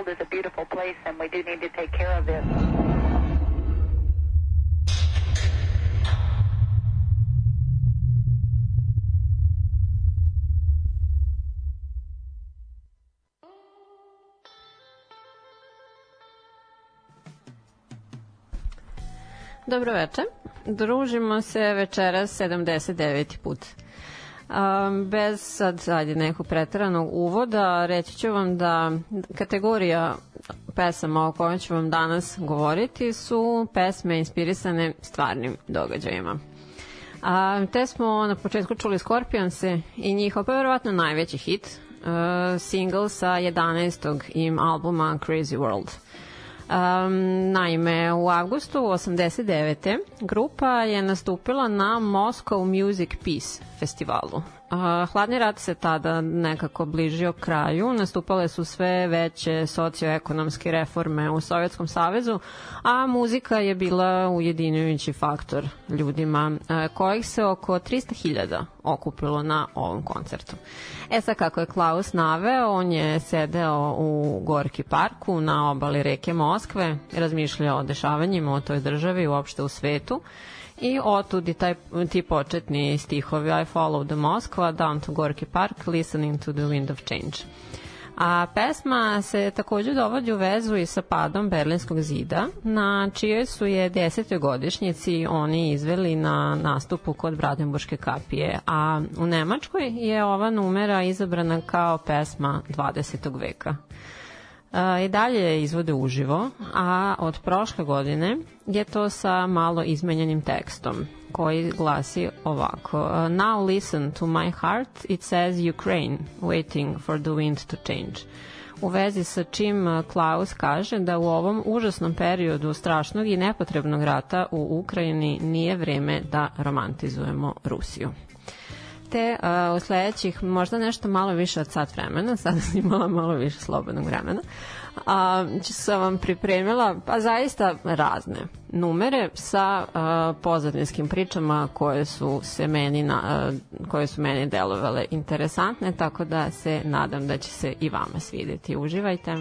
world is a beautiful place and we do need to take care of it. Dobro veče. Družimo se večeras 79. put. Um, bez sad, ajde, nekog preteranog uvoda, reći ću vam da kategorija pesama o kojoj ću vam danas govoriti su pesme inspirisane stvarnim događajima. A, te smo na početku čuli Scorpionse i njihov pa verovatno najveći hit, uh, single sa 11. im albuma Crazy World. Um, naime, u avgustu 89. grupa je nastupila na Moscow Music Peace festivalu. Uh, Hladni rat se tada nekako bližio kraju, nastupale su sve veće socioekonomske reforme u Sovjetskom savezu, a muzika je bila ujedinjujući faktor ljudima, uh, kojih se oko 300.000 okupilo na ovom koncertu. E sad kako je Klaus naveo, on je sedeo u Gorki parku na obali reke Moskve, razmišljao o dešavanjima u toj državi, uopšte u svetu, I otud i taj, ti početni stihovi I follow the Moskva, down to Gorky Park, listening to the wind of change. A pesma se takođe dovodi u vezu i sa padom Berlinskog zida, na čijoj su je desetoj godišnjici oni izveli na nastupu kod Bradenburške kapije, a u Nemačkoj je ova numera izabrana kao pesma 20. veka i dalje izvode uživo, a od prošle godine je to sa malo izmenjenim tekstom koji glasi ovako. Now listen to my heart, it says Ukraine, waiting for the wind to change. U vezi sa čim Klaus kaže da u ovom užasnom periodu strašnog i nepotrebnog rata u Ukrajini nije vreme da romantizujemo Rusiju te uh, u sledećih možda nešto malo više od sat vremena, sada sam imala malo više slobodnog vremena, a, sam vam pripremila pa zaista razne numere sa a, pozadninskim pričama koje su se meni na, a, koje su meni delovale interesantne tako da se nadam da će se i vama svideti. Uživajte.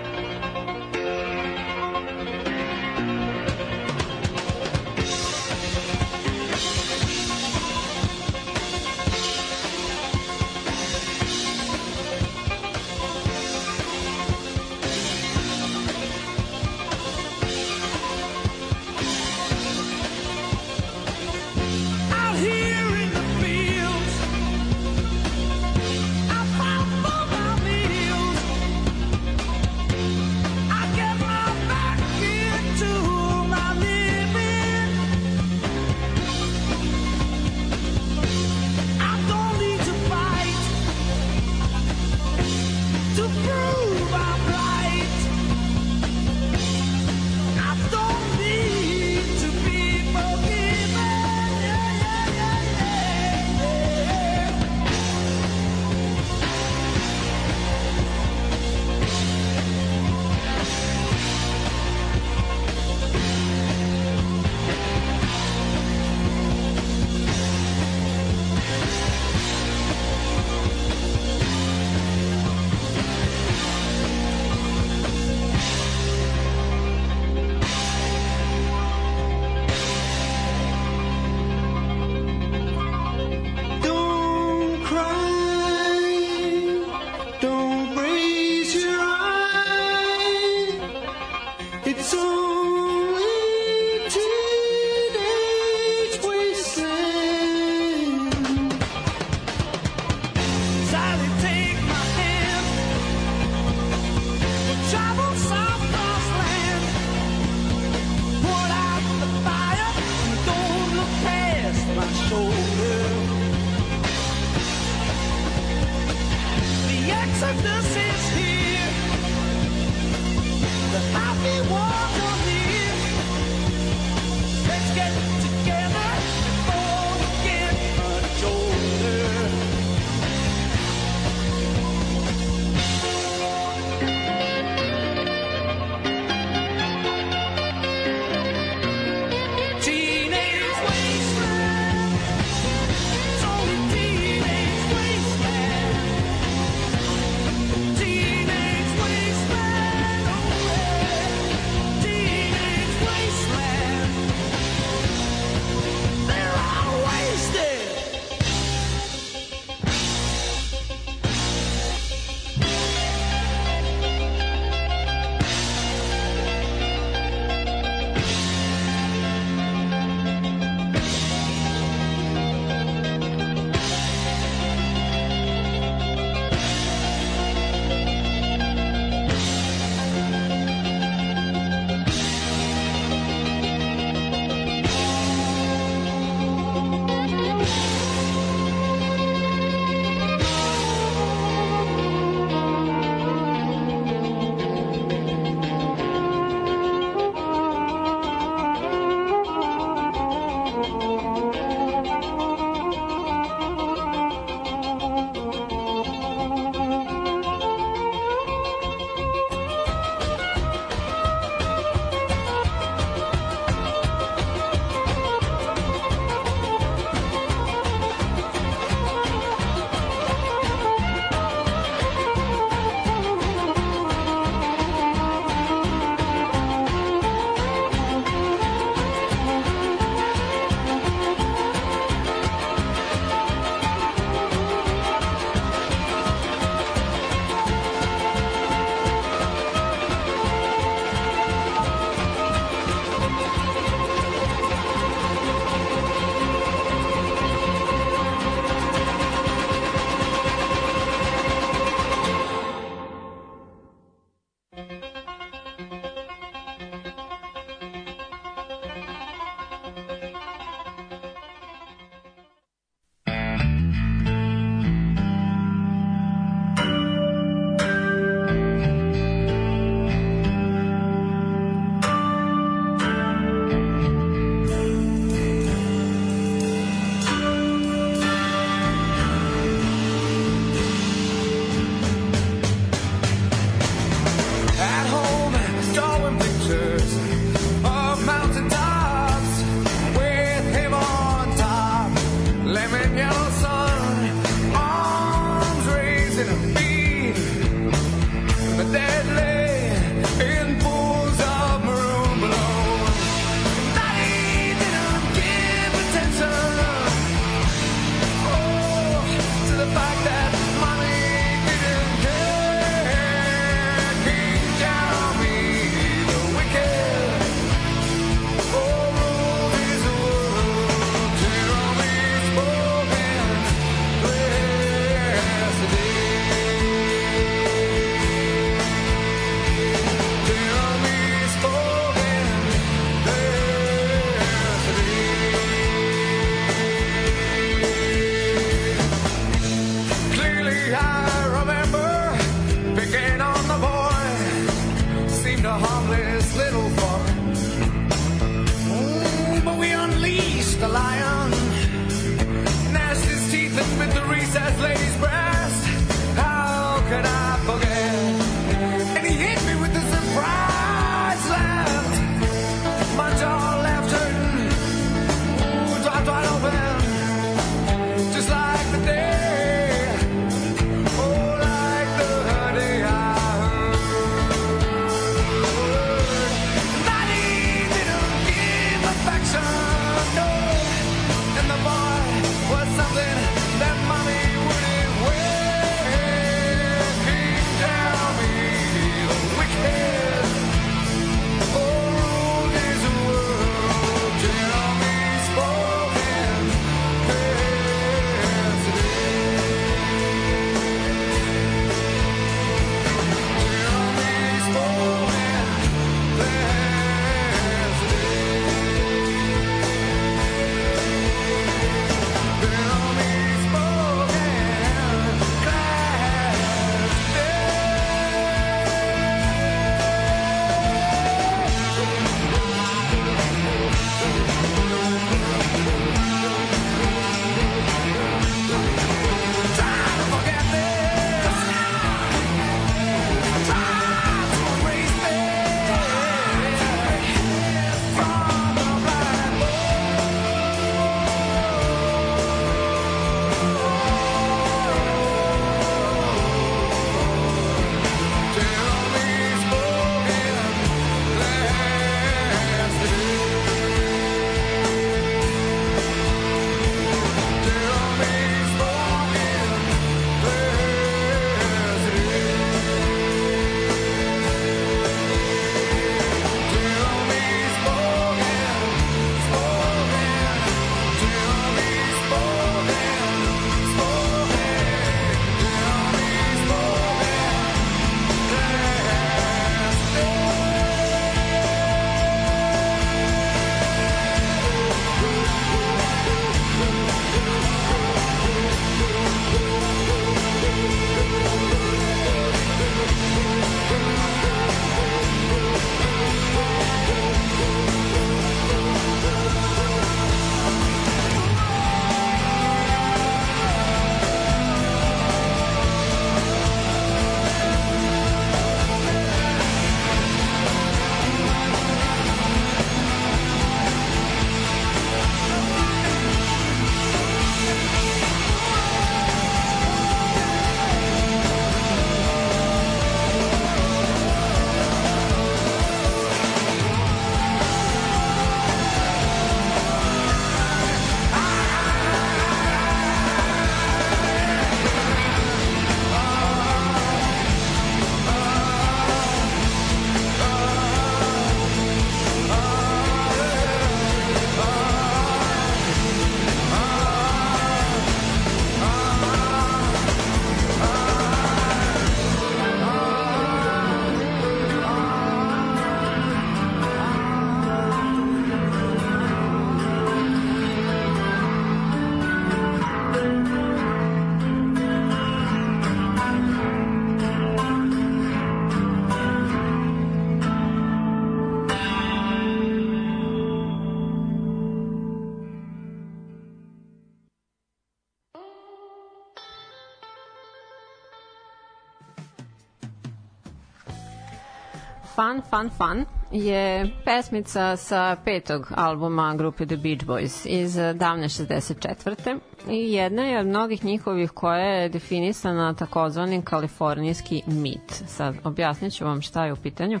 Fun, Fun, Fun je pesmica sa petog albuma grupe The Beach Boys iz davne 64. I jedna je od mnogih njihovih koja je definisana takozvani kalifornijski mit. Sad objasnit ću vam šta je u pitanju.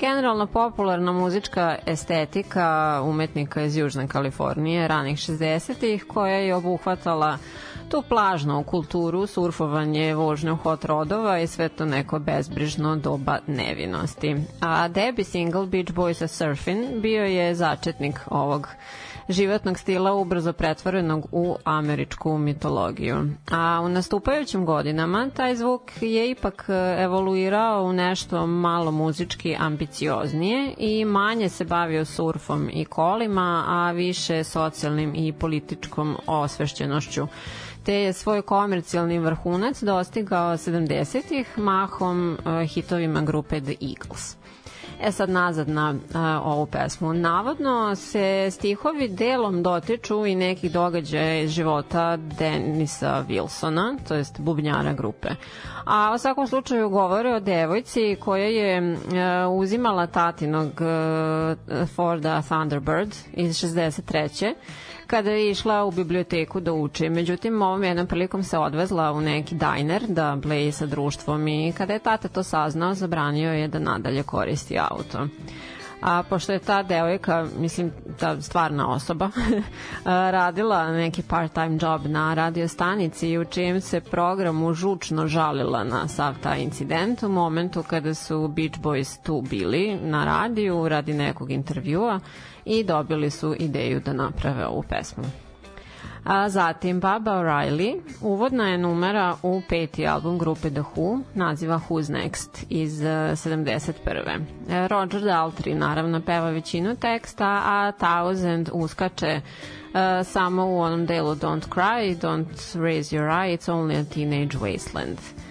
Generalno popularna muzička estetika umetnika iz Južne Kalifornije ranih 60-ih koja je obuhvatala tu plažnu kulturu, surfovanje, vožnju hot rodova i sve to neko bezbrižno doba nevinosti. A debi single Beach Boys a Surfing bio je začetnik ovog životnog stila ubrzo pretvorenog u američku mitologiju. A u nastupajućim godinama taj zvuk je ipak evoluirao u nešto malo muzički ambicioznije i manje se bavio surfom i kolima, a više socijalnim i političkom osvešćenošću te je svoj komercijalni vrhunac dostigao 70-ih mahom uh, hitovima grupe The Eagles. E sad nazad na uh, ovu pesmu. Navodno se stihovi delom dotiču i nekih događaja iz života Denisa Wilsona, to jest bubnjara grupe. A u svakom slučaju govore o devojci koja je uh, uzimala tatinog uh, Forda Thunderbird iz 63 kada je išla u biblioteku da uči. Međutim, ovom jednom prilikom se odvezla u neki dajner da bleji sa društvom i kada je tata to saznao, zabranio je da nadalje koristi auto a pošto je ta devojka, mislim, ta stvarna osoba, radila neki part-time job na radio stanici u čijem se programu žučno žalila na sav taj incident u momentu kada su Beach Boys tu bili na radiju radi nekog intervjua i dobili su ideju da naprave ovu pesmu. A zatim Baba O'Reilly, uvodna je numera u peti album grupe The Who, naziva Who's Next iz uh, 71. E, Roger Daltrey naravno peva većinu teksta, a Thousand uskače uh, samo u onom delu Don't Cry, Don't Raise Your Eye, It's Only a Teenage Wasteland.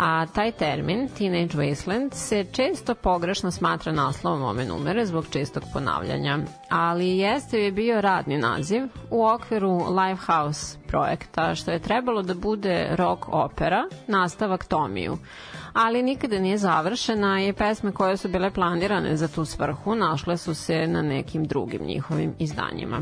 A taj termin, Teenage Wasteland, se često pogrešno smatra naslovom ove numere zbog čestog ponavljanja, ali jeste je bio radni naziv u okviru Lifehouse projekta, što je trebalo da bude rock opera, nastavak Tomiju ali nikada nije završena i pesme koje su bile planirane za tu svrhu našle su se na nekim drugim njihovim izdanjima.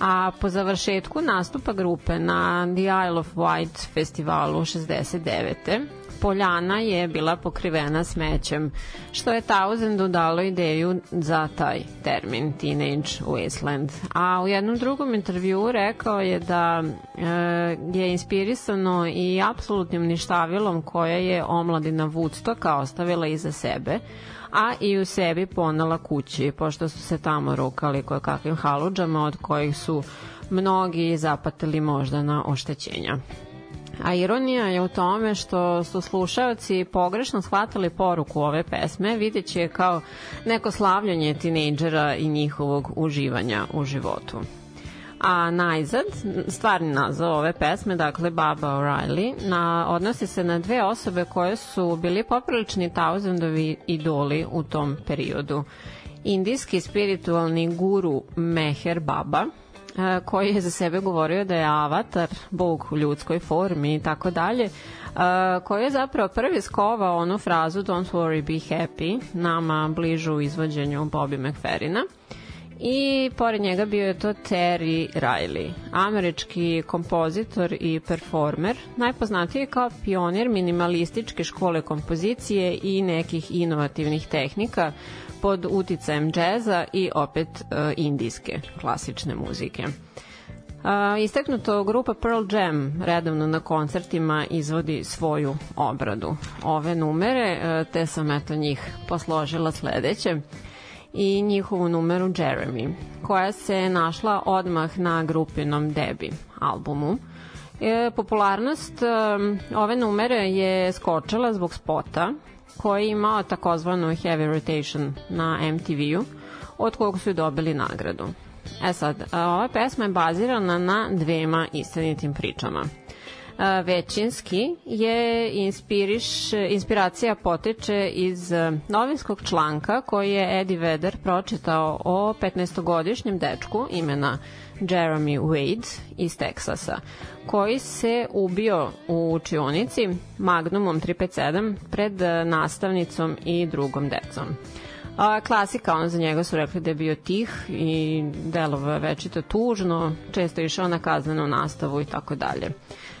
A po završetku nastupa grupe na The Isle of Wight festivalu 69. Poljana je bila pokrivena smećem, što je Townsend dalo ideju za taj termin Teenage Wasteland. A u jednom drugom intervjuu rekao je da e, je inspirisano i apsolutnim ništavilom koje je omladina Woodstocka ostavila iza sebe, a i u sebi ponela kući, pošto su se tamo rukali koje kakvim haluđama od kojih su mnogi zapatili možda na oštećenja. A ironija je u tome što su slušalci pogrešno shvatali poruku ove pesme, videći je kao neko slavljanje tinejdžera i njihovog uživanja u životu. A najzad, stvarni nazav ove pesme, dakle Baba O'Reilly, na, odnosi se na dve osobe koje su bili poprilični Thousandov idoli u tom periodu. Indijski spiritualni guru Meher Baba, koji je za sebe govorio da je avatar, bog u ljudskoj formi i tako dalje, koji je zapravo prvi skovao onu frazu Don't worry, be happy, nama bližu u izvođenju Bobby McFerrina. I pored njega bio je to Terry Riley, američki kompozitor i performer, najpoznatiji kao pionir minimalističke škole kompozicije i nekih inovativnih tehnika, pod uticajem džeza i opet uh, indijske klasične muzike. Uh, istaknuto grupa Pearl Jam redovno na koncertima izvodi svoju obradu ove numere, uh, te sam eto njih posložila sledeće i njihovu numeru Jeremy, koja se našla odmah na grupinom debi albumu. E, popularnost e, ove numere je skočila zbog spota koji je imao takozvanu heavy rotation na MTV-u, od kog su dobili nagradu. E sad, ova pesma je bazirana na dvema istinitim pričama. A, većinski je inspiriš, inspiracija potiče iz e, novinskog članka koji je Eddie Vedder pročitao o 15-godišnjem dečku imena Jeremy Wade iz Teksasa, koji se ubio u učionici Magnumom 357 pred e, nastavnicom i drugom decom. Klasika, ono za njega su rekli da je bio tih i delova večito tužno, često je išao na kaznenu nastavu i tako dalje.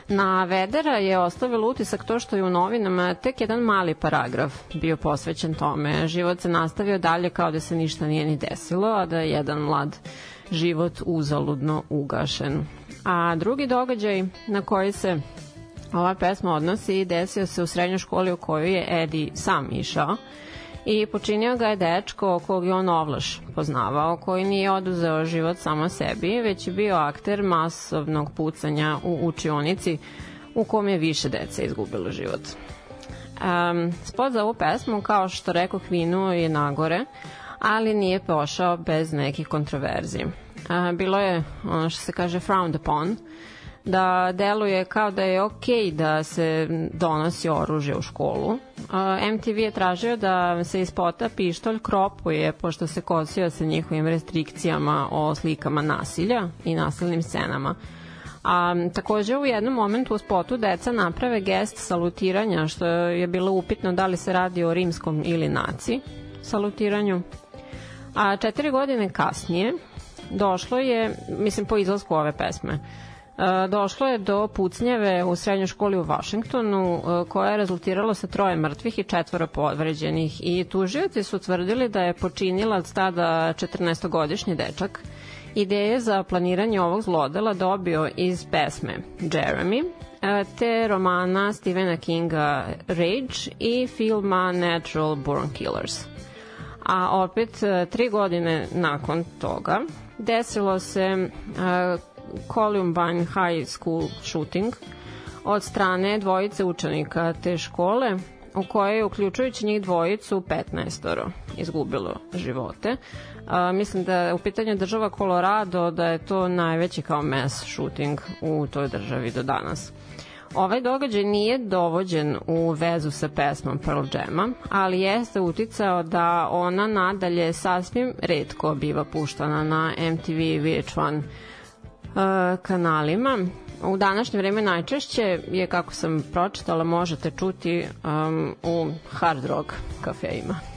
Na Vedera je ostavilo utisak to što je u novinama tek jedan mali paragraf bio posvećen tome. Život se nastavio dalje kao da se ništa nije ni desilo, a da je jedan mlad život uzaludno ugašen. A drugi događaj na koji se ova pesma odnosi desio se u srednjoj školi u kojoj je Edi sam išao i počinio ga je dečko kog je on ovlaš poznavao, koji nije oduzeo život samo sebi, već je bio akter masovnog pucanja u učionici u kom je više dece izgubilo život. Um, spot za ovu pesmu, kao što rekao Kvinu, je nagore, ali nije pošao bez nekih kontroverzi. Bilo je, ono što se kaže, frowned upon, da deluje kao da je okay da se donosi oružje u školu. MTV je tražio da se iz spota pištolj kropuje pošto se kosio sa njihovim restrikcijama o slikama nasilja i nasilnim scenama. A, takođe u jednom momentu u spotu deca naprave gest salutiranja što je bilo upitno da li se radi o rimskom ili naci salutiranju. A četiri godine kasnije došlo je, mislim po izlasku ove pesme, E, došlo je do pucnjeve u srednjoj školi u Vašingtonu e, koja je rezultirala sa troje mrtvih i četvora povređenih i tužioci su tvrdili da je počinilac tada 14-godišnji dečak ideje za planiranje ovog zlodela dobio iz pesme Jeremy, e, te romana Stephena Kinga Rage i filma Natural Born Killers. A opet, tri godine nakon toga, desilo se Columbine High School shooting od strane dvojice učenika te škole u kojoj je uključujući njih dvojicu 15 izgubilo živote. A, mislim da u pitanju država Colorado da je to najveći kao mass shooting u toj državi do danas. Ovaj događaj nije dovođen u vezu sa pesmom Pearl Jam-a, ali jeste uticao da ona nadalje sasvim redko biva puštana na MTV VH1 kanalima. U današnje vreme najčešće je, kako sam pročitala, možete čuti um, u hard rock kafejima.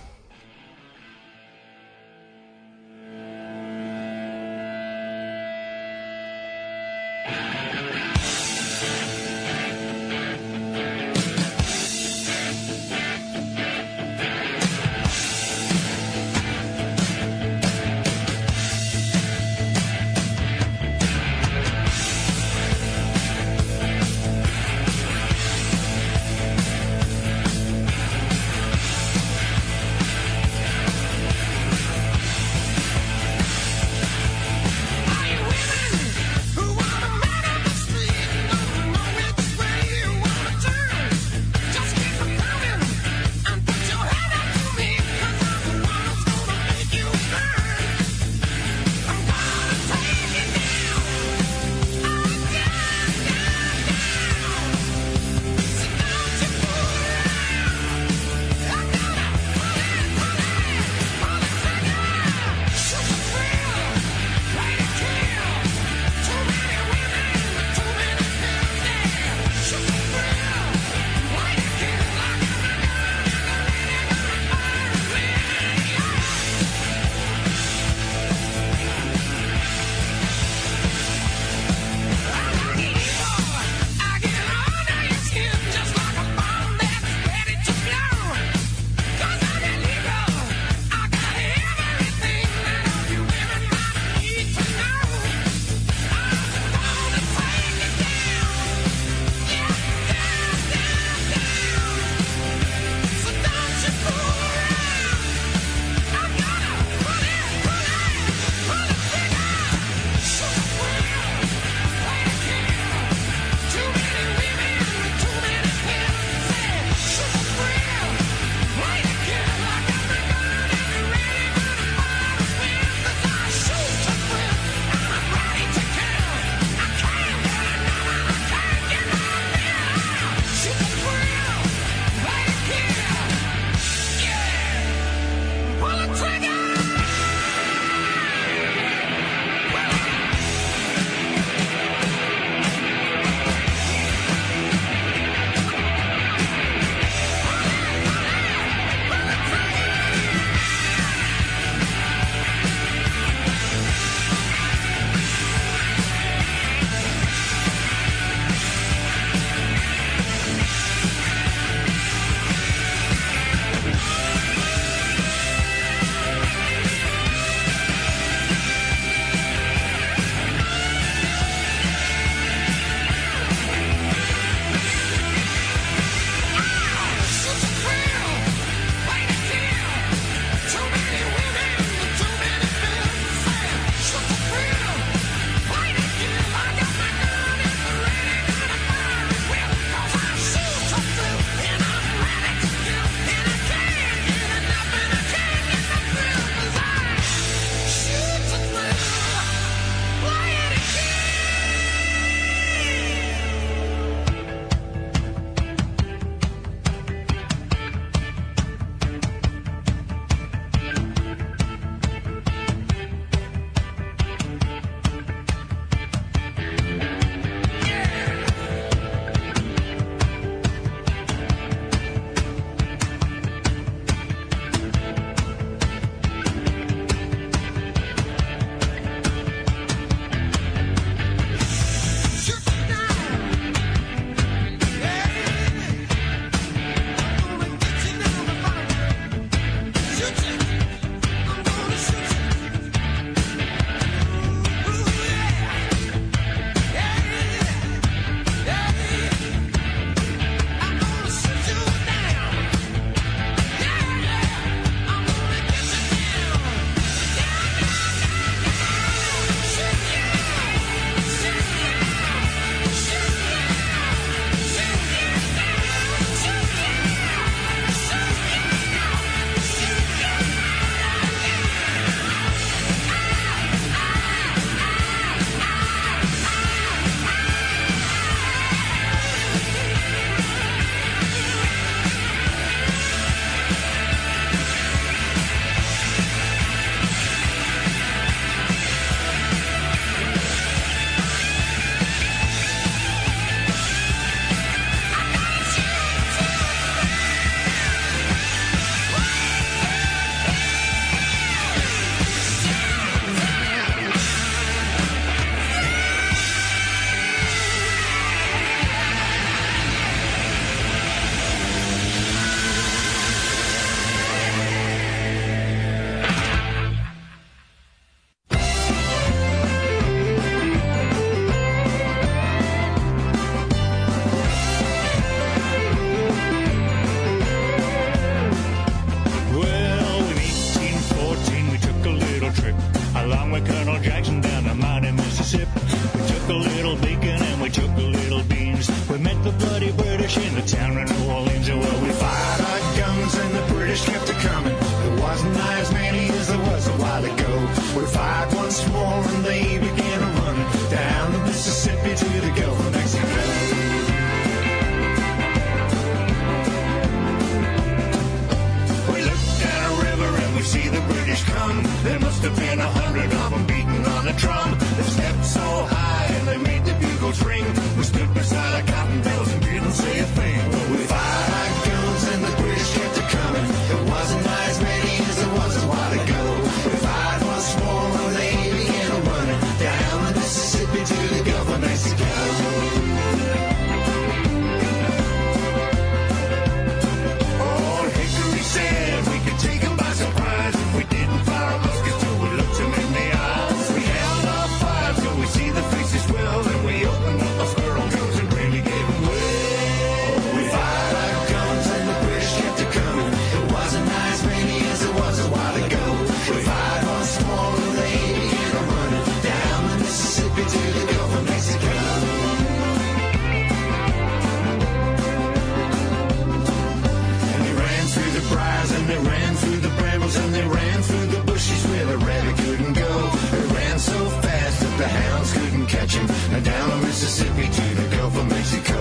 The hounds couldn't catch him. And down the Mississippi to the Gulf of Mexico.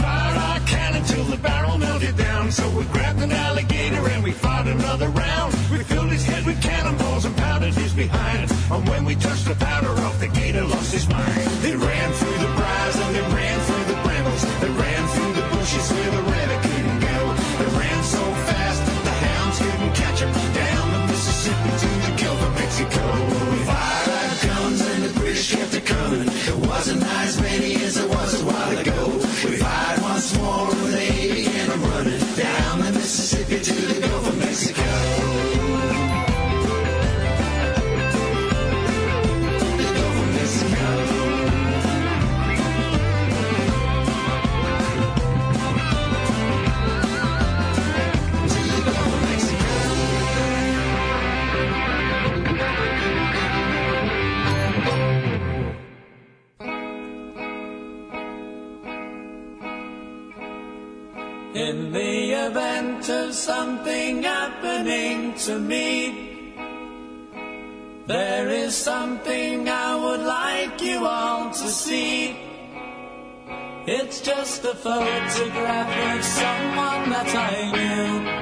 Fired our cannon till the barrel melted down. So we grabbed an alligator and we fired another round. We filled his head with cannonballs and pounded his behind. And when we touched the powder off, the gator lost his mind. It ran something happening to me, there is something I would like you all to see. It's just a photograph of someone that I knew.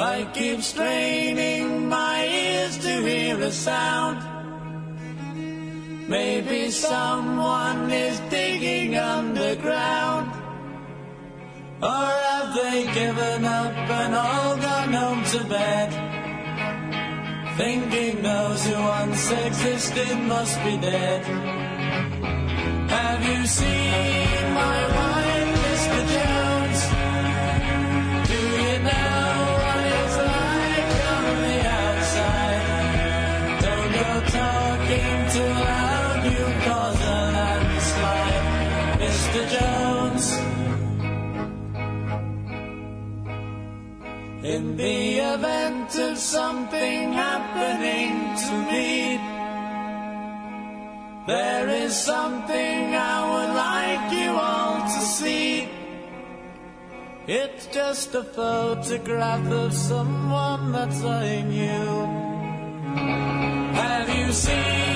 I keep straining my ears to hear a sound. Maybe someone is digging underground. Or have they given up and all gone home to bed? Thinking those who once existed must be dead. Have you seen my wife, In the event of something happening to me, there is something I would like you all to see. It's just a photograph of someone that I knew. Have you seen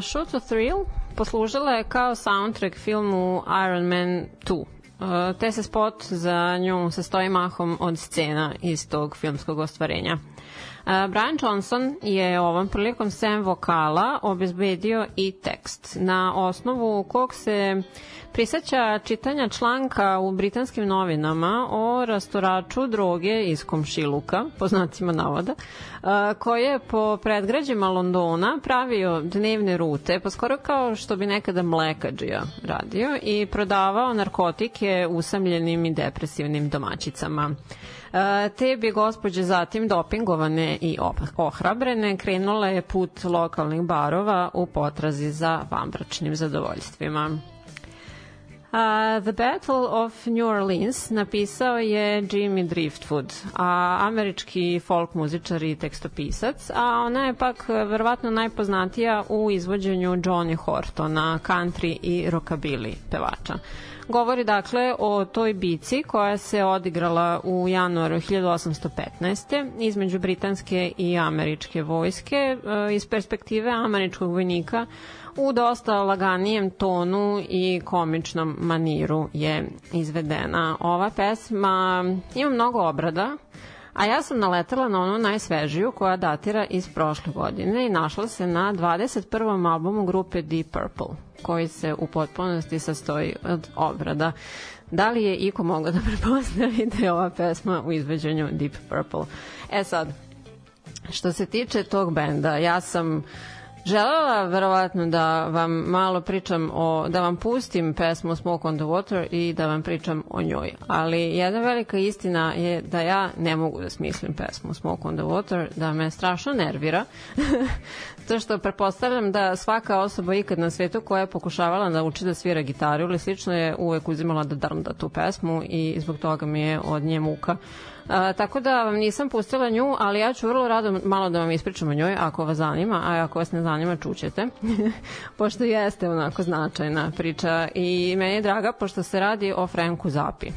Shoot to Thrill poslužila je kao soundtrack filmu Iron Man 2. Uh, te se spot za nju sastoji mahom od scena iz tog filmskog ostvarenja. Brian Johnson je ovom prilikom sem vokala obezbedio i tekst, na osnovu kog se priseća čitanja članka u britanskim novinama o rasturaču droge iz komšiluka, po znacima navoda, a, koji je po predgrađima Londona pravio dnevne rute, pa skoro kao što bi nekada mlekađija radio i prodavao narkotike usamljenim i depresivnim domaćicama. E, te bi gospođe zatim dopingovane i ohrabrene krenule je put lokalnih barova u potrazi za vambračnim zadovoljstvima. Uh, The Battle of New Orleans napisao je Jimmy Driftwood, a američki folk muzičar i tekstopisac, a ona je pak verovatno najpoznatija u izvođenju Johnny Hortona, country i rockabilly pevača. Govori dakle o toj bici koja se odigrala u januaru 1815. između britanske i američke vojske e, iz perspektive američkog vojnika u dosta laganijem tonu i komičnom maniru je izvedena. Ova pesma ima mnogo obrada, a ja sam naletela na onu najsvežiju koja datira iz prošle godine i našla se na 21. albumu grupe Deep Purple, koji se u potpunosti sastoji od obrada. Da li je iko mogao da prepoznavi da je ova pesma u izveđenju Deep Purple? E sad, što se tiče tog benda, ja sam Želela verovatno da vam malo pričam o, da vam pustim pesmu Smoke on the Water i da vam pričam o njoj. Ali jedna velika istina je da ja ne mogu da smislim pesmu Smoke on the Water, da me strašno nervira. to što prepostavljam da svaka osoba ikad na svetu koja je pokušavala da uči da svira gitaru ili slično je uvek uzimala da drnda tu pesmu i zbog toga mi je od nje muka. A, tako da vam nisam pustila nju, ali ja ću vrlo rado malo da vam ispričam o njoj, ako vas zanima, a ako vas ne zanima, čućete, pošto jeste onako značajna priča i meni je draga, pošto se radi o Franku Zapi.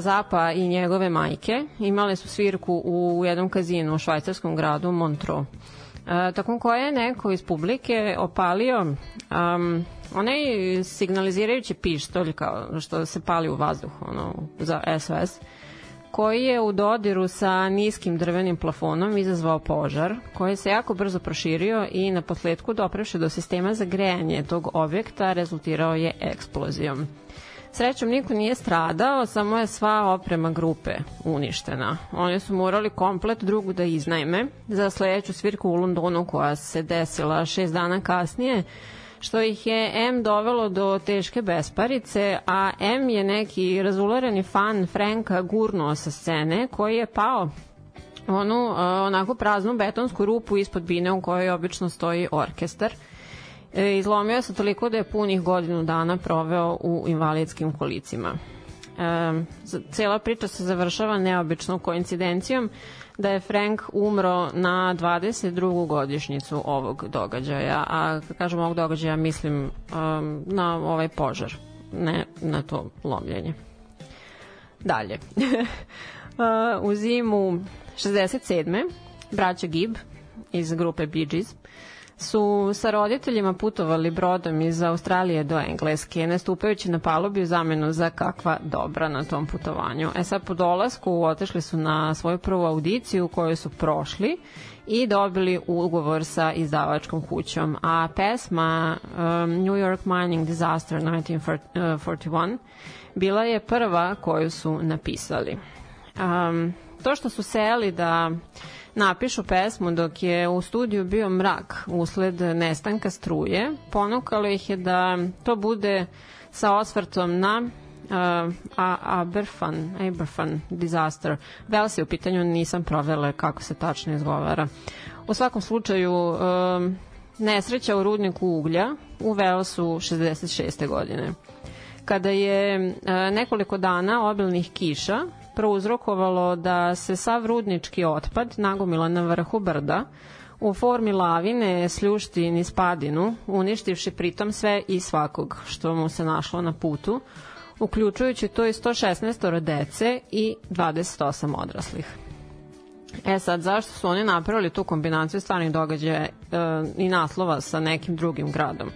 Zapa i njegove majke imale su svirku u jednom kazinu u švajcarskom gradu Montreux. Tokom koje je neko iz publike opalio um, onaj signalizirajući pištolj kao što se pali u vazduh ono, za SOS koji je u dodiru sa niskim drvenim plafonom izazvao požar, koji se jako brzo proširio i na posledku doprevše do sistema za grejanje tog objekta rezultirao je eksplozijom. Srećom niko nije stradao, samo je sva oprema grupe uništena. Oni su morali komplet drugu da iznajme za sledeću svirku u Londonu koja se desila šest dana kasnije, što ih je M dovelo do teške besparice, a M je neki razulareni fan Franka gurnuo sa scene koji je pao onu uh, onako praznu betonsku rupu ispod bine u kojoj obično stoji orkestar. E, izlomio se toliko da je punih godinu dana proveo u invalidskim kolicima. E, cela priča se završava neobičnom koincidencijom da je Frank umro na 22. godišnjicu ovog događaja, a kad kažem ovog događaja mislim um, na ovaj požar, ne na to lomljenje. Dalje. uh, u zimu 67. braća Gibb iz grupe Bee Gees su sa roditeljima putovali brodom iz Australije do Engleske, nastupajući na palubi u zamenu za kakva dobra na tom putovanju. E sad po dolasku otešli su na svoju prvu audiciju koju su prošli i dobili ugovor sa izdavačkom kućom. A pesma um, New York Mining Disaster 1941 bila je prva koju su napisali. Um, to što su seli da napišu pesmu dok je u studiju bio mrak usled nestanka struje, ponukalo ih je da to bude sa osvrtom na uh, Aberfan, Aberfan disaster. Vel se u pitanju nisam provela kako se tačno izgovara. U svakom slučaju, um, nesreća u rudniku uglja u Velsu 66. godine. Kada je uh, nekoliko dana obilnih kiša prouzrokovalo da se sav rudnički otpad nagomila na vrhu brda u formi lavine sljušti niz padinu, uništivši pritom sve i svakog što mu se našlo na putu, uključujući to i 116 dece i 28 odraslih. E sad, zašto su oni napravili tu kombinaciju stvarnih događaja e, i naslova sa nekim drugim gradom?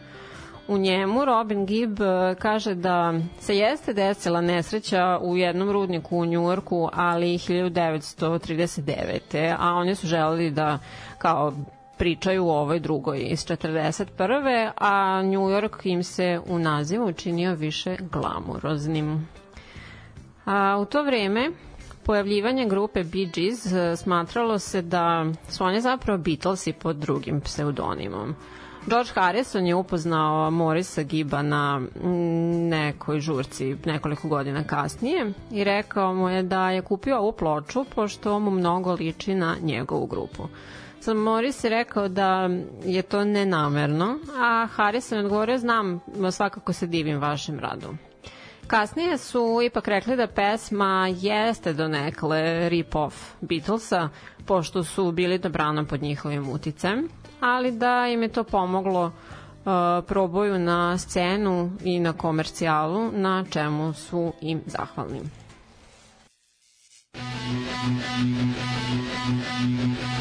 U njemu Robin Gibb e, kaže da se jeste desila nesreća u jednom rudniku u Njujorku, ali 1939. A oni su želeli da kao pričaju o ovoj drugoj iz 41. a New York im se u nazivu učinio više glamuroznim. A, u to vreme pojavljivanje grupe Bee Gees e, smatralo se da su oni zapravo Beatlesi pod drugim pseudonimom. George Harrison je upoznao Morisa Giba na mm, nekoj žurci nekoliko godina kasnije i rekao mu je da je kupio ovu ploču pošto mu mnogo liči na njegovu grupu. Sam Morris je rekao da je to nenamerno, a Harrison je odgovorio, znam, svakako se divim vašem radu. Kasnije su ipak rekli da pesma jeste donekle rip-off Beatlesa, pošto su bili dobrano pod njihovim uticem, ali da im je to pomoglo uh, proboju na scenu i na komercijalu, na čemu su im zahvalni. It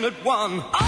passionate one.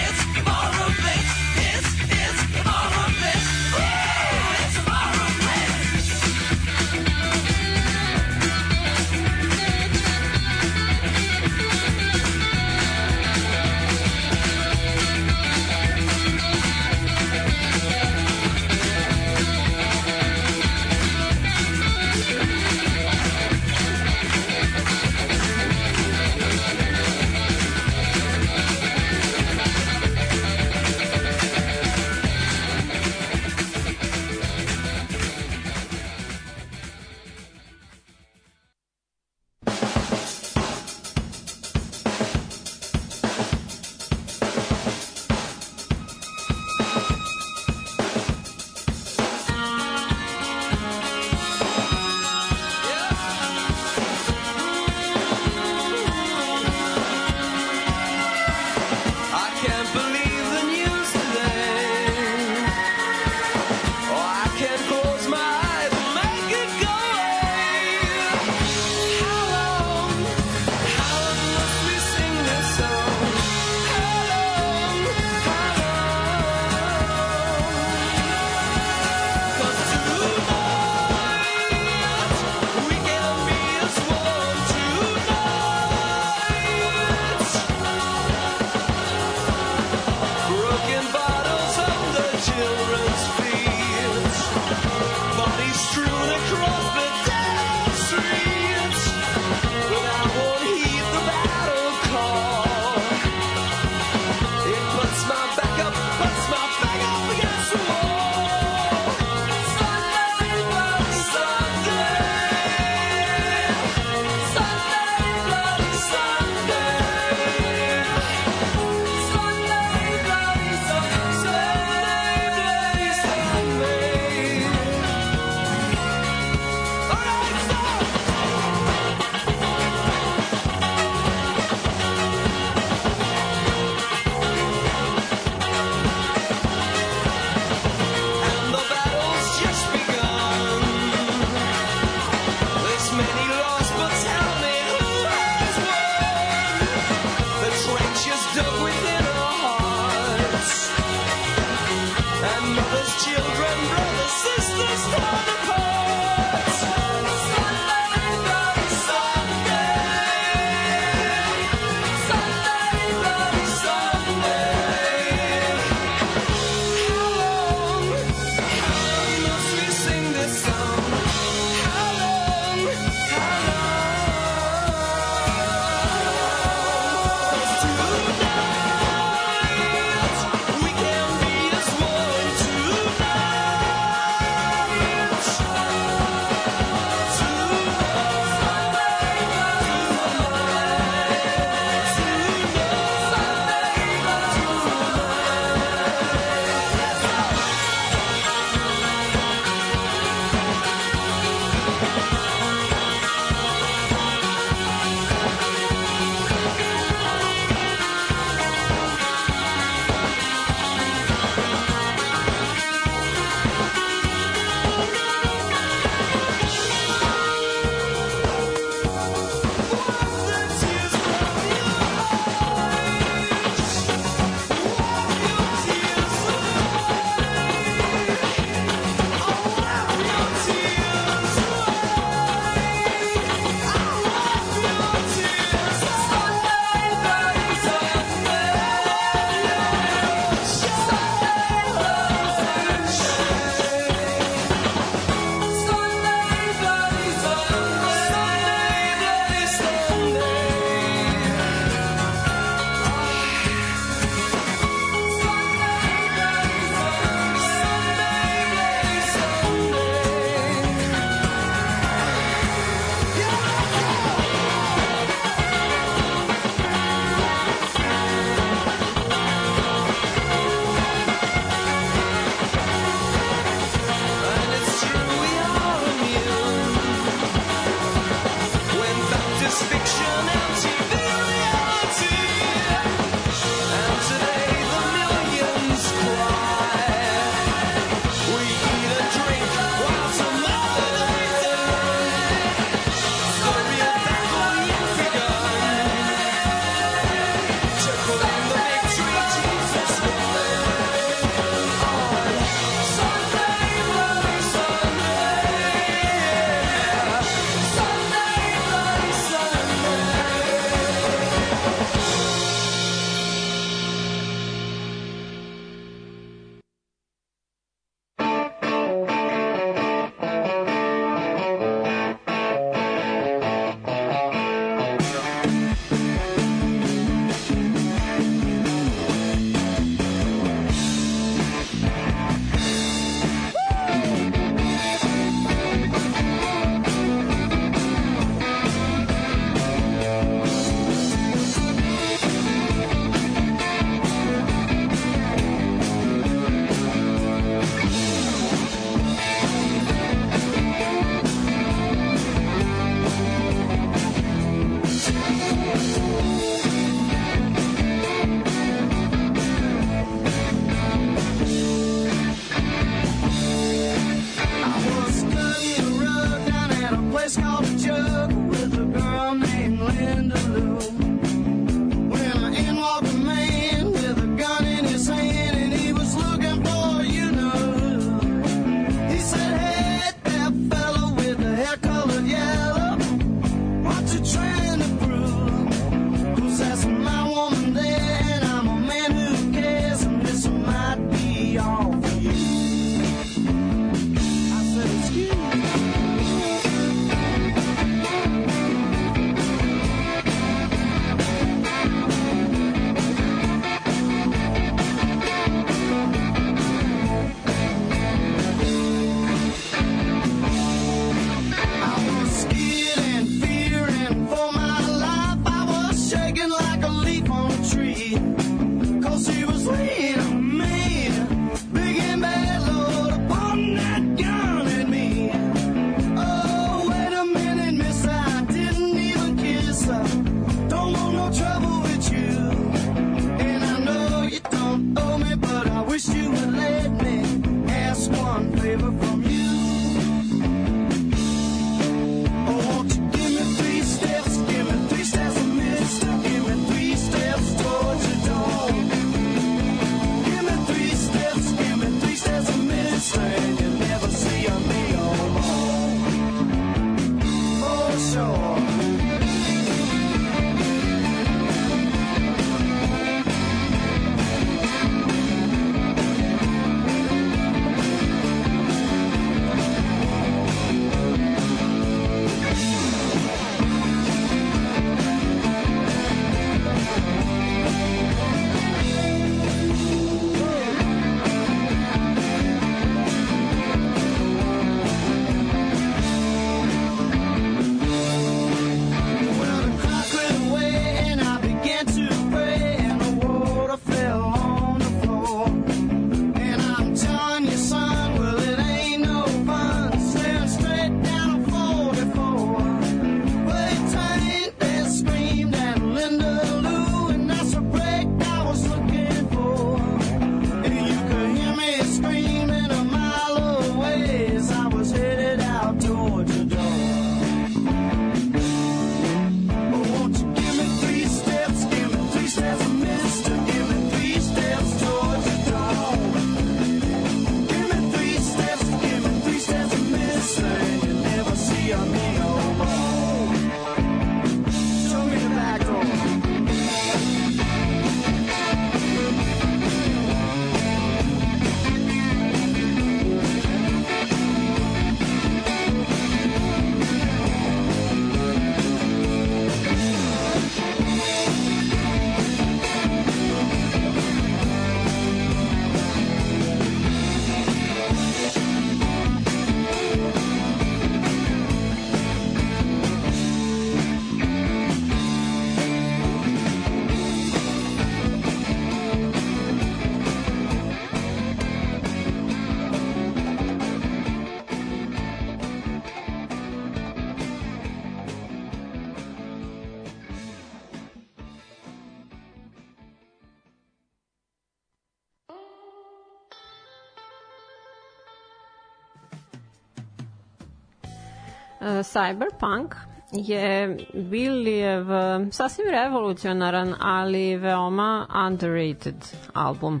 Cyberpunk je Billijev e, sasvim revolucionaran, ali veoma underrated album.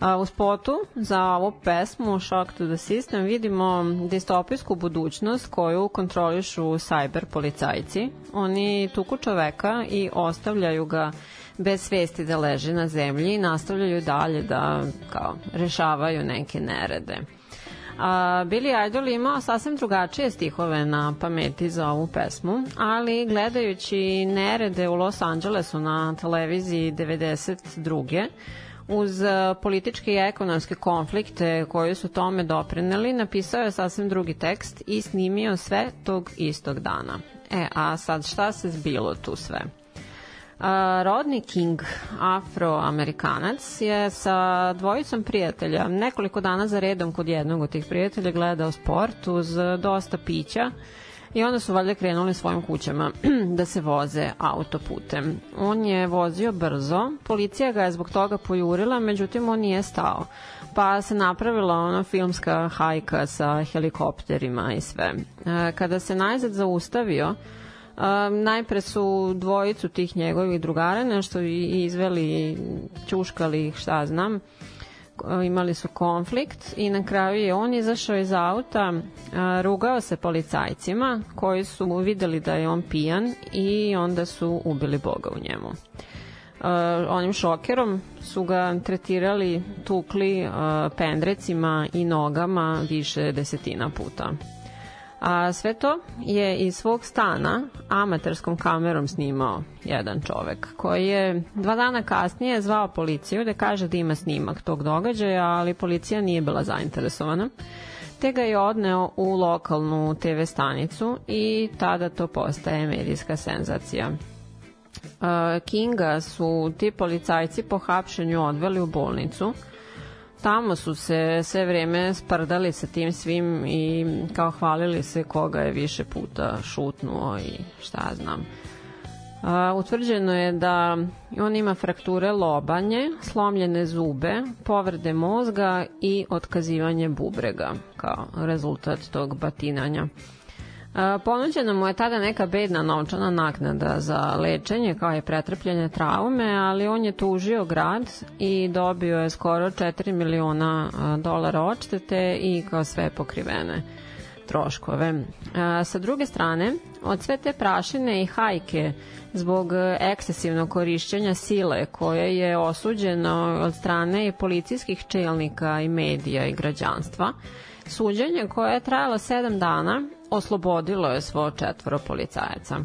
A, U spotu za ovu pesmu Shock to the System vidimo distopijsku budućnost koju kontrolišu cyber policajci. Oni tuku čoveka i ostavljaju ga bez svesti da leži na zemlji i nastavljaju dalje da kao, rešavaju neke nerede. A, Billy Idol imao sasvim drugačije stihove na pameti za ovu pesmu, ali gledajući nerede u Los Angelesu na televiziji 92 uz e, političke i ekonomske konflikte koji su tome doprineli, napisao je sasvim drugi tekst i snimio sve tog istog dana. E, a sad šta se zbilo tu sve? Rodney King, afroamerikanac, je sa dvojicom prijatelja nekoliko dana za redom kod jednog od tih prijatelja gledao sport uz dosta pića i onda su valjda krenuli svojim kućama da se voze autoputem. On je vozio brzo, policija ga je zbog toga pojurila, međutim on nije stao pa se napravila ona filmska hajka sa helikopterima i sve. E, Kada se najzad zaustavio, Um, najpre su dvojicu tih njegovih drugara nešto izveli, ćuškali ih, šta znam, imali su konflikt i na kraju je on izašao iz auta, a, rugao se policajcima koji su videli da je on pijan i onda su ubili Boga u njemu. Uh, onim šokerom su ga tretirali, tukli pendrecima i nogama više desetina puta. A sve to je iz svog stana amaterskom kamerom snimao jedan čovek koji je dva dana kasnije zvao policiju da kaže da ima snimak tog događaja, ali policija nije bila zainteresovana te ga je odneo u lokalnu TV stanicu i tada to postaje medijska senzacija. Kinga su ti policajci po hapšenju odveli u bolnicu. Tamo su se sve vreme sprdali sa tim svim i kao hvalili se koga je više puta šutnuo i šta ja znam. A, utvrđeno je da on ima frakture lobanje, slomljene zube, povrede mozga i otkazivanje bubrega kao rezultat tog batinanja. Ponuđena mu je tada neka bedna novčana naknada za lečenje kao je pretrpljene traume, ali on je tužio grad i dobio je skoro 4 miliona dolara odštete i kao sve pokrivene troškove. Sa druge strane, od sve te prašine i hajke zbog ekscesivnog korišćenja sile koje je osuđeno od strane i policijskih čelnika i medija i građanstva, suđenje koje je trajalo sedam dana oslobodilo je svo četvoro policajaca.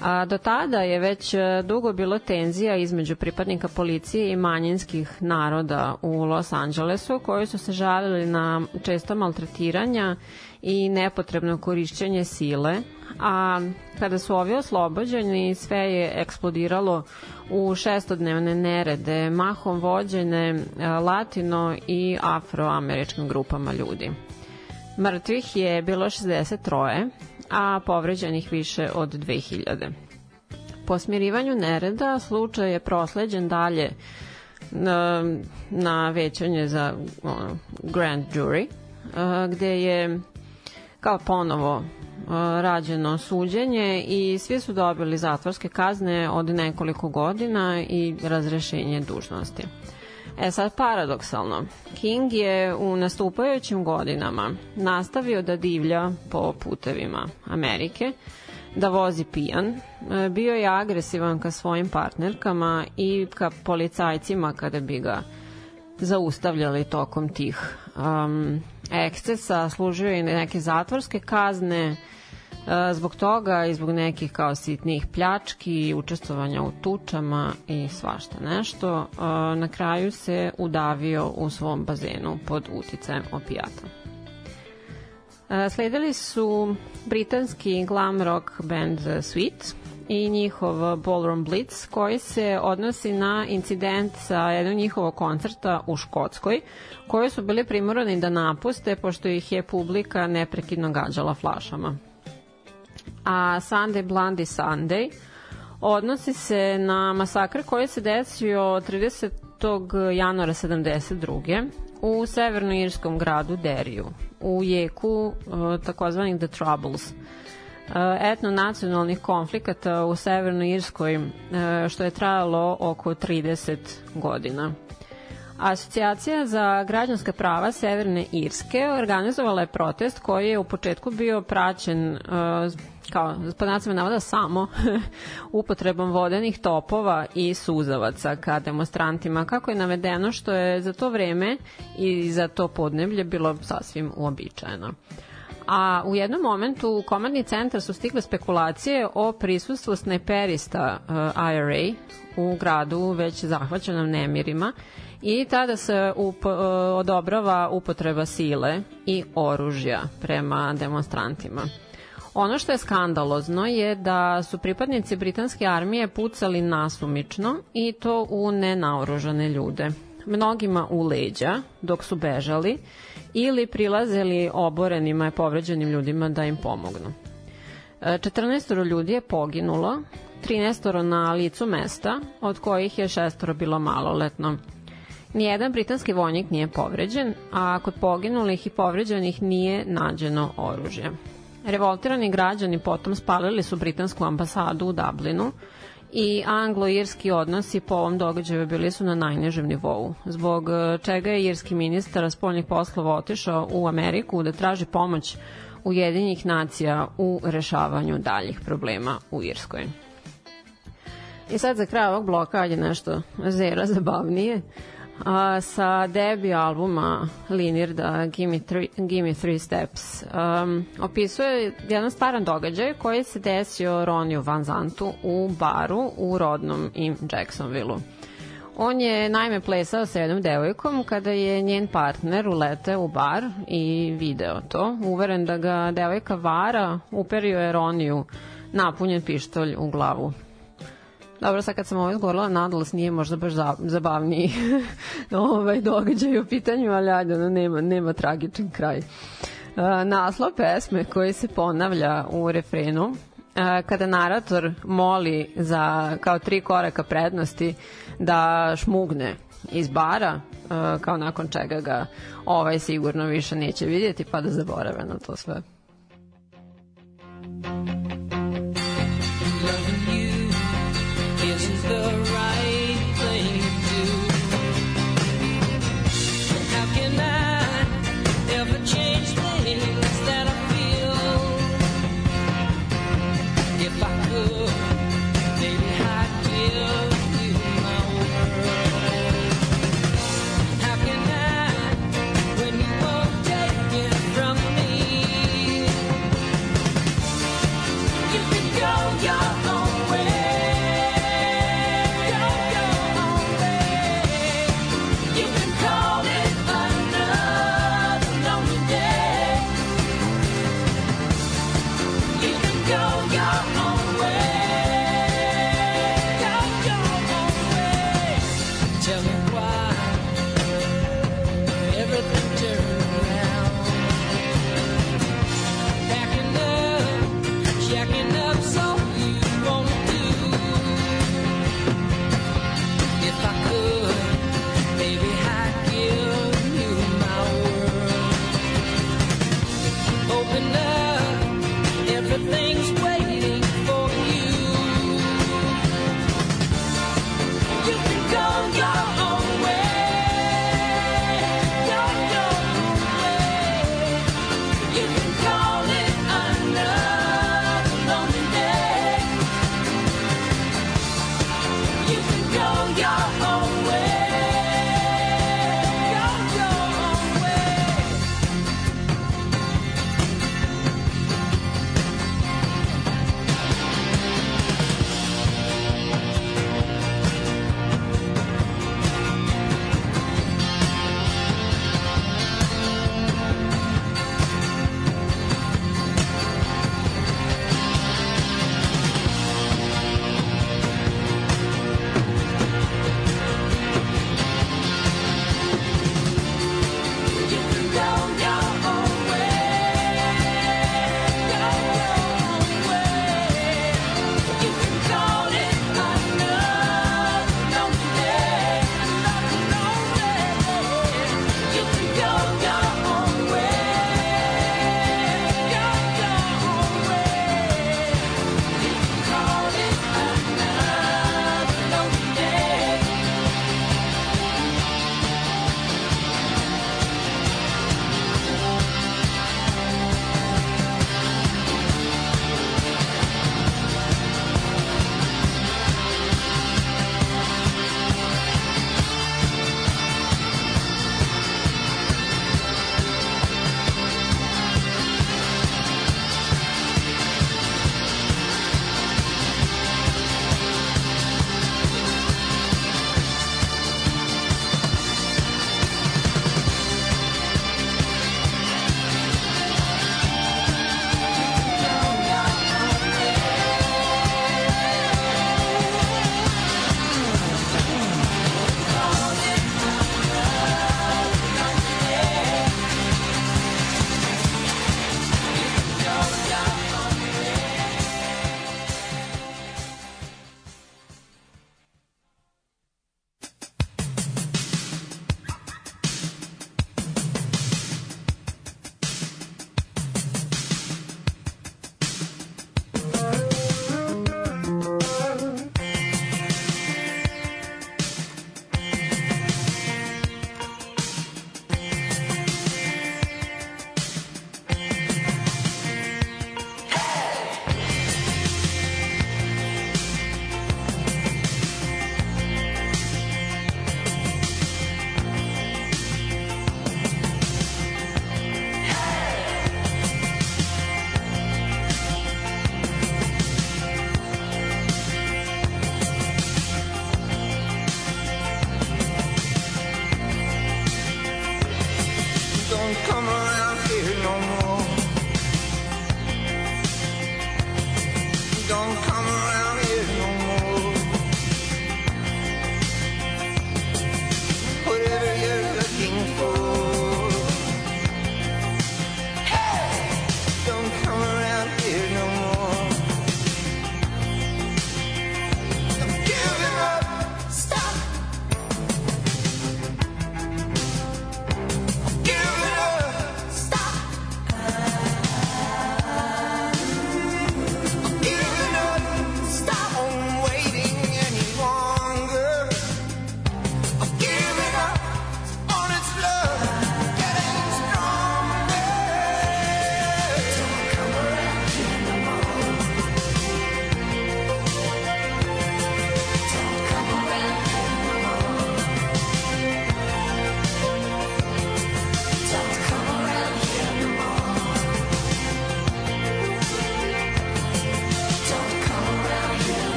A do tada je već e, dugo bilo tenzija između pripadnika policije i manjinskih naroda u Los Angelesu koji su se žalili na često maltretiranja i nepotrebno korišćenje sile, a kada su ovi oslobođeni sve je eksplodiralo u šestodnevne nerede, mahom vođene e, latino i afroameričkim grupama ljudi. Mrtvih je bilo 63, a povređenih više od 2000. Po smirivanju nereda slučaj je prosleđen dalje na, na većanje za ono, grand jury, a, gde je kao ponovo rađeno suđenje i svi su dobili zatvorske kazne od nekoliko godina i razrešenje dužnosti. E sad paradoksalno, King je u nastupajućim godinama nastavio da divlja po putevima Amerike, da vozi pijan, e, bio je agresivan ka svojim partnerkama i ka policajcima kada bi ga zaustavljali tokom tih um, ekscesa, služio je neke zatvorske kazne, zbog toga i zbog nekih kao sitnih pljački, učestvovanja u tučama i svašta nešto, e, na kraju se udavio u svom bazenu pod uticajem opijata. E, Sledili su britanski glam rock band Sweet i njihov Ballroom Blitz koji se odnosi na incident sa jednog njihovog koncerta u Škotskoj koji su bili primorani da napuste pošto ih je publika neprekidno gađala flašama a Sunday Blondie Sunday odnosi se na masakr koji se desio 30. januara 72. u severnoirskom gradu Deriju, u jeku uh, takozvanih The Troubles uh, etno-nacionalnih konflikata u Severnoj Irskoj, uh, što je trajalo oko 30 godina. Asocijacija za građanska prava Severne Irske organizovala je protest koji je u početku bio praćen kao pod nacima navoda samo upotrebom vodenih topova i suzavaca ka demonstrantima kako je navedeno što je za to vreme i za to podneblje bilo sasvim uobičajeno. A u jednom momentu u komandni centar su stigle spekulacije o prisustvu snajperista uh, IRA u gradu već zahvaćenom nemirima i tada se up, uh, odobrava upotreba sile i oružja prema demonstrantima. Ono što je skandalozno je da su pripadnici britanske armije pucali nasumično i to u nenaoružane ljude. Mnogima u leđa dok su bežali ili prilazili oborenima i povređenim ljudima da im pomognu. 14 ljudi je poginulo, 13 na licu mesta, od kojih je šestoro bilo maloletno. Nijedan britanski vojnik nije povređen, a kod poginulih i povređenih nije nađeno oružje. Revoltirani građani potom spalili su britansku ambasadu u Dublinu i anglo-irski odnosi po ovom događaju bili su na najnižem nivou, zbog e, čega je irski ministar spoljnih poslova otišao u Ameriku da traži pomoć Ujedinjenih nacija u rešavanju daljih problema u Irskoj. I sad za kraj ovog bloka je nešto zera zabavnije a, sa debi albuma Linirda Gimme Three, Gimme Three Steps um, opisuje jedan staran događaj koji se desio Roniju Van Zantu u baru u rodnom im Jacksonville-u. On je naime plesao sa jednom devojkom kada je njen partner uleteo u bar i video to. Uveren da ga devojka vara, uperio je Roniju napunjen pištolj u glavu. Dobro, sad kad sam ovo izgovorila, nadalast nije možda baš za- zabavniji ovaj događaj u pitanju, ali ajde, ono, nema, nema tragičan kraj. Uh, naslov pesme koji se ponavlja u refrenu uh, kada narator moli za kao tri koraka prednosti da šmugne iz bara, uh, kao nakon čega ga ovaj sigurno više neće vidjeti pa da zaborave na to sve. The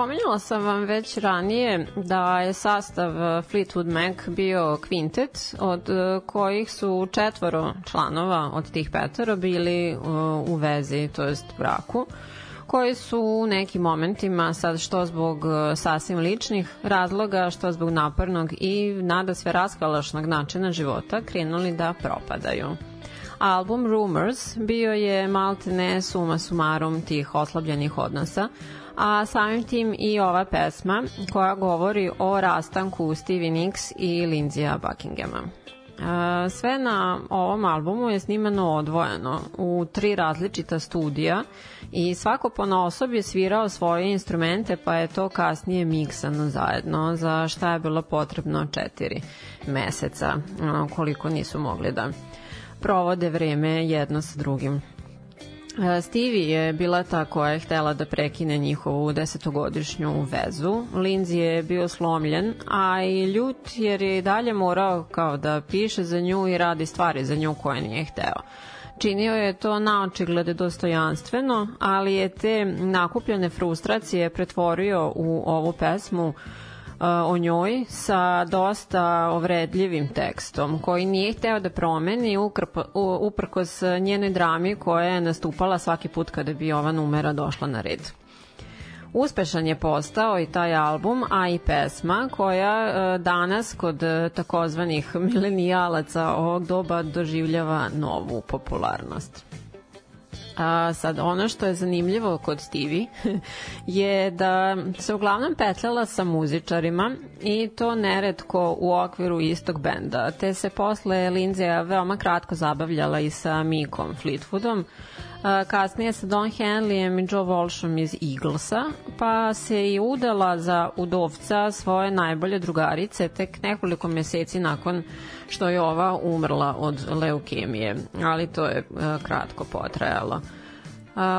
Pominjala sam vam već ranije da je sastav e, Fleetwood Mac bio kvintet, od e, kojih su četvoro članova od tih petoro bili e, u vezi, to jest braku koji su u nekim momentima, sad što zbog sasvim ličnih razloga, što zbog napornog i nada sve raskalašnog načina života, krenuli da propadaju. Album Rumors bio je maltene suma sumarum tih oslabljenih odnosa, a samim tim i ova pesma koja govori o rastanku Stevie Nicks i Lindsaya Buckinghama. E, Sve na ovom albumu je snimano odvojeno u tri različita studija i svako po osob je svirao svoje instrumente pa je to kasnije miksano zajedno za šta je bilo potrebno četiri meseca koliko nisu mogli da provode vreme jedno sa drugim. E, Stevie je bila ta koja je htela da prekine njihovu desetogodišnju vezu. Lindsay je bio slomljen, a i ljut jer je dalje morao kao da piše za nju i radi stvari za nju koje nije hteo. Činio je to naočiglede dostojanstveno, ali je te nakupljene frustracije pretvorio u ovu pesmu uh, o njoj sa dosta ovredljivim tekstom koji nije hteo da promeni ukrpo, uprkos njene drami koja je nastupala svaki put kada bi ova numera došla na red. Uspešan je postao i taj album, a i pesma koja e, danas kod e, takozvanih milenijalaca ovog doba doživljava novu popularnost. A sad, ono što je zanimljivo kod Stevie je da se uglavnom petljala sa muzičarima i to neretko u okviru istog benda, te se posle Lindsaya veoma kratko zabavljala i sa Mikom Fleetwoodom, kasnije sa Don Henleyem i Joe Walshom iz Eaglesa, pa se i udala za udovca svoje najbolje drugarice tek nekoliko meseci nakon što je ova umrla od leukemije, ali to je a, kratko potrajalo.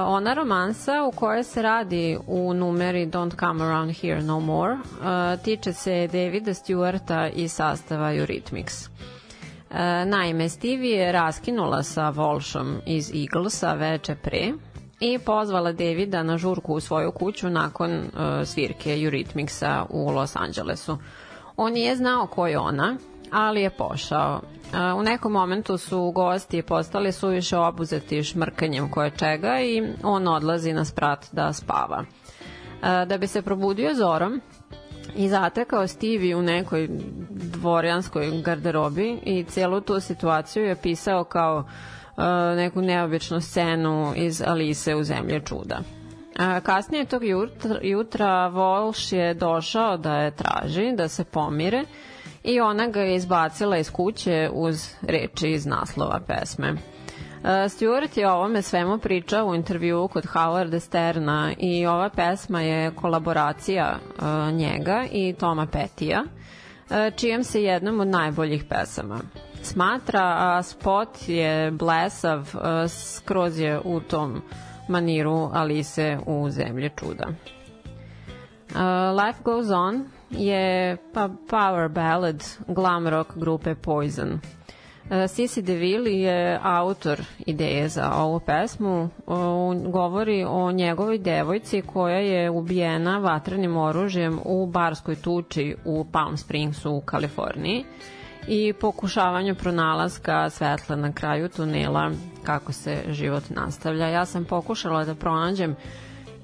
Ona romansa u kojoj se radi u numeri Don't Come Around Here No More a, tiče se Davida Stewarta i sastava Eurythmics. E, naime, Stevie je raskinula sa Volšom iz Eaglesa veče pre i pozvala Davida na žurku u svoju kuću nakon uh, svirke Eurythmicsa u Los Angelesu. On nije znao ko je ona, ali je pošao. Uh, u nekom momentu su gosti postali suviše obuzeti šmrkanjem koje čega i on odlazi na sprat da spava. Uh, da bi se probudio zorom, i zatekao Stevie u nekoj dvorjanskoj garderobi i celu tu situaciju je pisao kao uh, neku neobičnu scenu iz Alise u zemlje čuda. A, kasnije tog jutra, jutra Walsh je došao da je traži, da se pomire i ona ga je izbacila iz kuće uz reči iz naslova pesme. Uh, Stewart je o ovome svemu pričao u intervju kod Howarda Sterna i ova pesma je kolaboracija uh, njega i Toma Petija, uh, čijem se jednom od najboljih pesama smatra, a spot je blesav, skroz je u tom maniru Alice u Zemlje čuda. Life Goes On je pa power ballad glam rock grupe Poison. Uh, Sissy DeVille je autor ideje za ovu pesmu. On govori o njegovoj devojci koja je ubijena vatrenim oružjem u barskoj tuči u Palm Springsu u Kaliforniji i pokušavanju pronalaska svetla na kraju tunela kako se život nastavlja. Ja sam pokušala da pronađem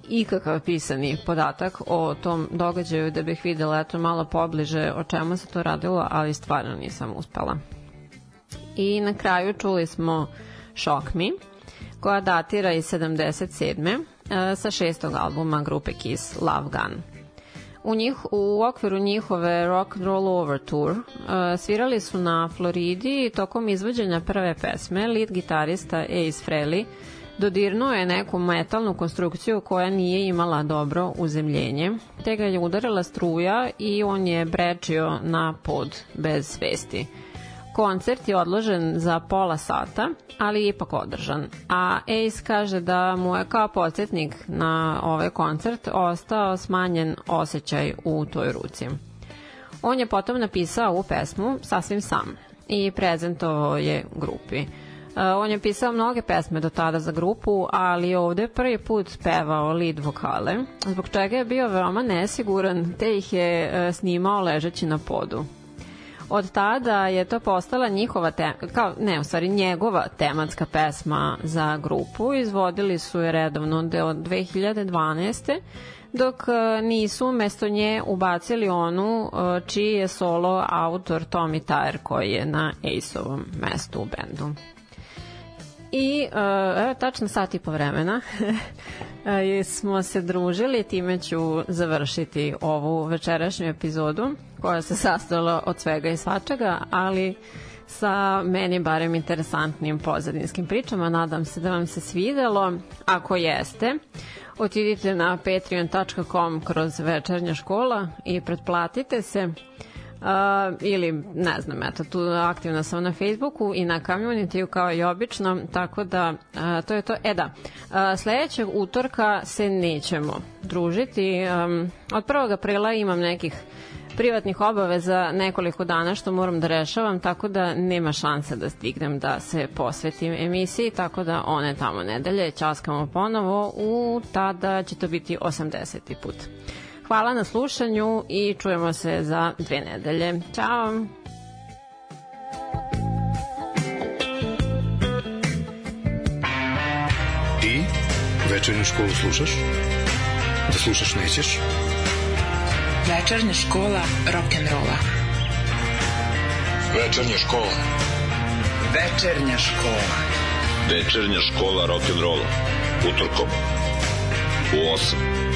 ikakav pisani podatak o tom događaju da bih videla eto malo pobliže o čemu se to radilo, ali stvarno nisam uspela. I na kraju čuli smo Shock Me, koja datira iz 77. e, sa šestog albuma grupe Kiss Love Gun. U, njih, u okviru njihove Rock and Roll Over Tour uh, svirali su na Floridi i tokom izvođenja prve pesme lead gitarista Ace Frehley dodirnuo je neku metalnu konstrukciju koja nije imala dobro uzemljenje, te ga je udarila struja i on je brečio na pod bez svesti. Koncert je odložen za pola sata, ali je ipak održan. A Ace kaže da mu je kao podsjetnik na ovaj koncert ostao smanjen osjećaj u toj ruci. On je potom napisao ovu pesmu sasvim sam i prezentovao je grupi. Uh, on je pisao mnoge pesme do tada za grupu, ali ovde prvi put pevao lead vokale, zbog čega je bio veoma nesiguran, te ih je uh, snimao ležeći na podu. Od tada je to postala njihova te, kao ne, u stvari njegova tematska pesma za grupu. Izvodili su je redovno do 2012 dok e, nisu mesto nje ubacili onu e, čiji je solo autor Tommy Tyre koji je na Ace-ovom mestu u bendu. I uh, evo tačno sat i po vremena uh, smo se družili, time ću završiti ovu večerašnju epizodu koja se sastojala od svega i svačega, ali sa meni barem interesantnim pozadinskim pričama. Nadam se da vam se svidelo. Ako jeste, otidite na patreon.com kroz večernja škola i pretplatite se ili ne znam, eto, tu aktivna sam na Facebooku i na community kao i obično, tako da uh, to je to. E da, uh, sledećeg utorka se nećemo družiti. Um, od 1. aprila imam nekih privatnih obaveza nekoliko dana što moram da rešavam, tako da nema šanse da stignem da se posvetim emisiji, tako da one tamo nedelje časkamo ponovo u tada će to biti 80. put. Hvala na slušanju i čujemo se za dve nedelje. Ćao! Ti večernju školu slušaš? Da slušaš nećeš? Večernja škola rock'n'rolla. Večernja škola. Večernja škola. Večernja škola rock'n'rolla. Utorkom. U 8.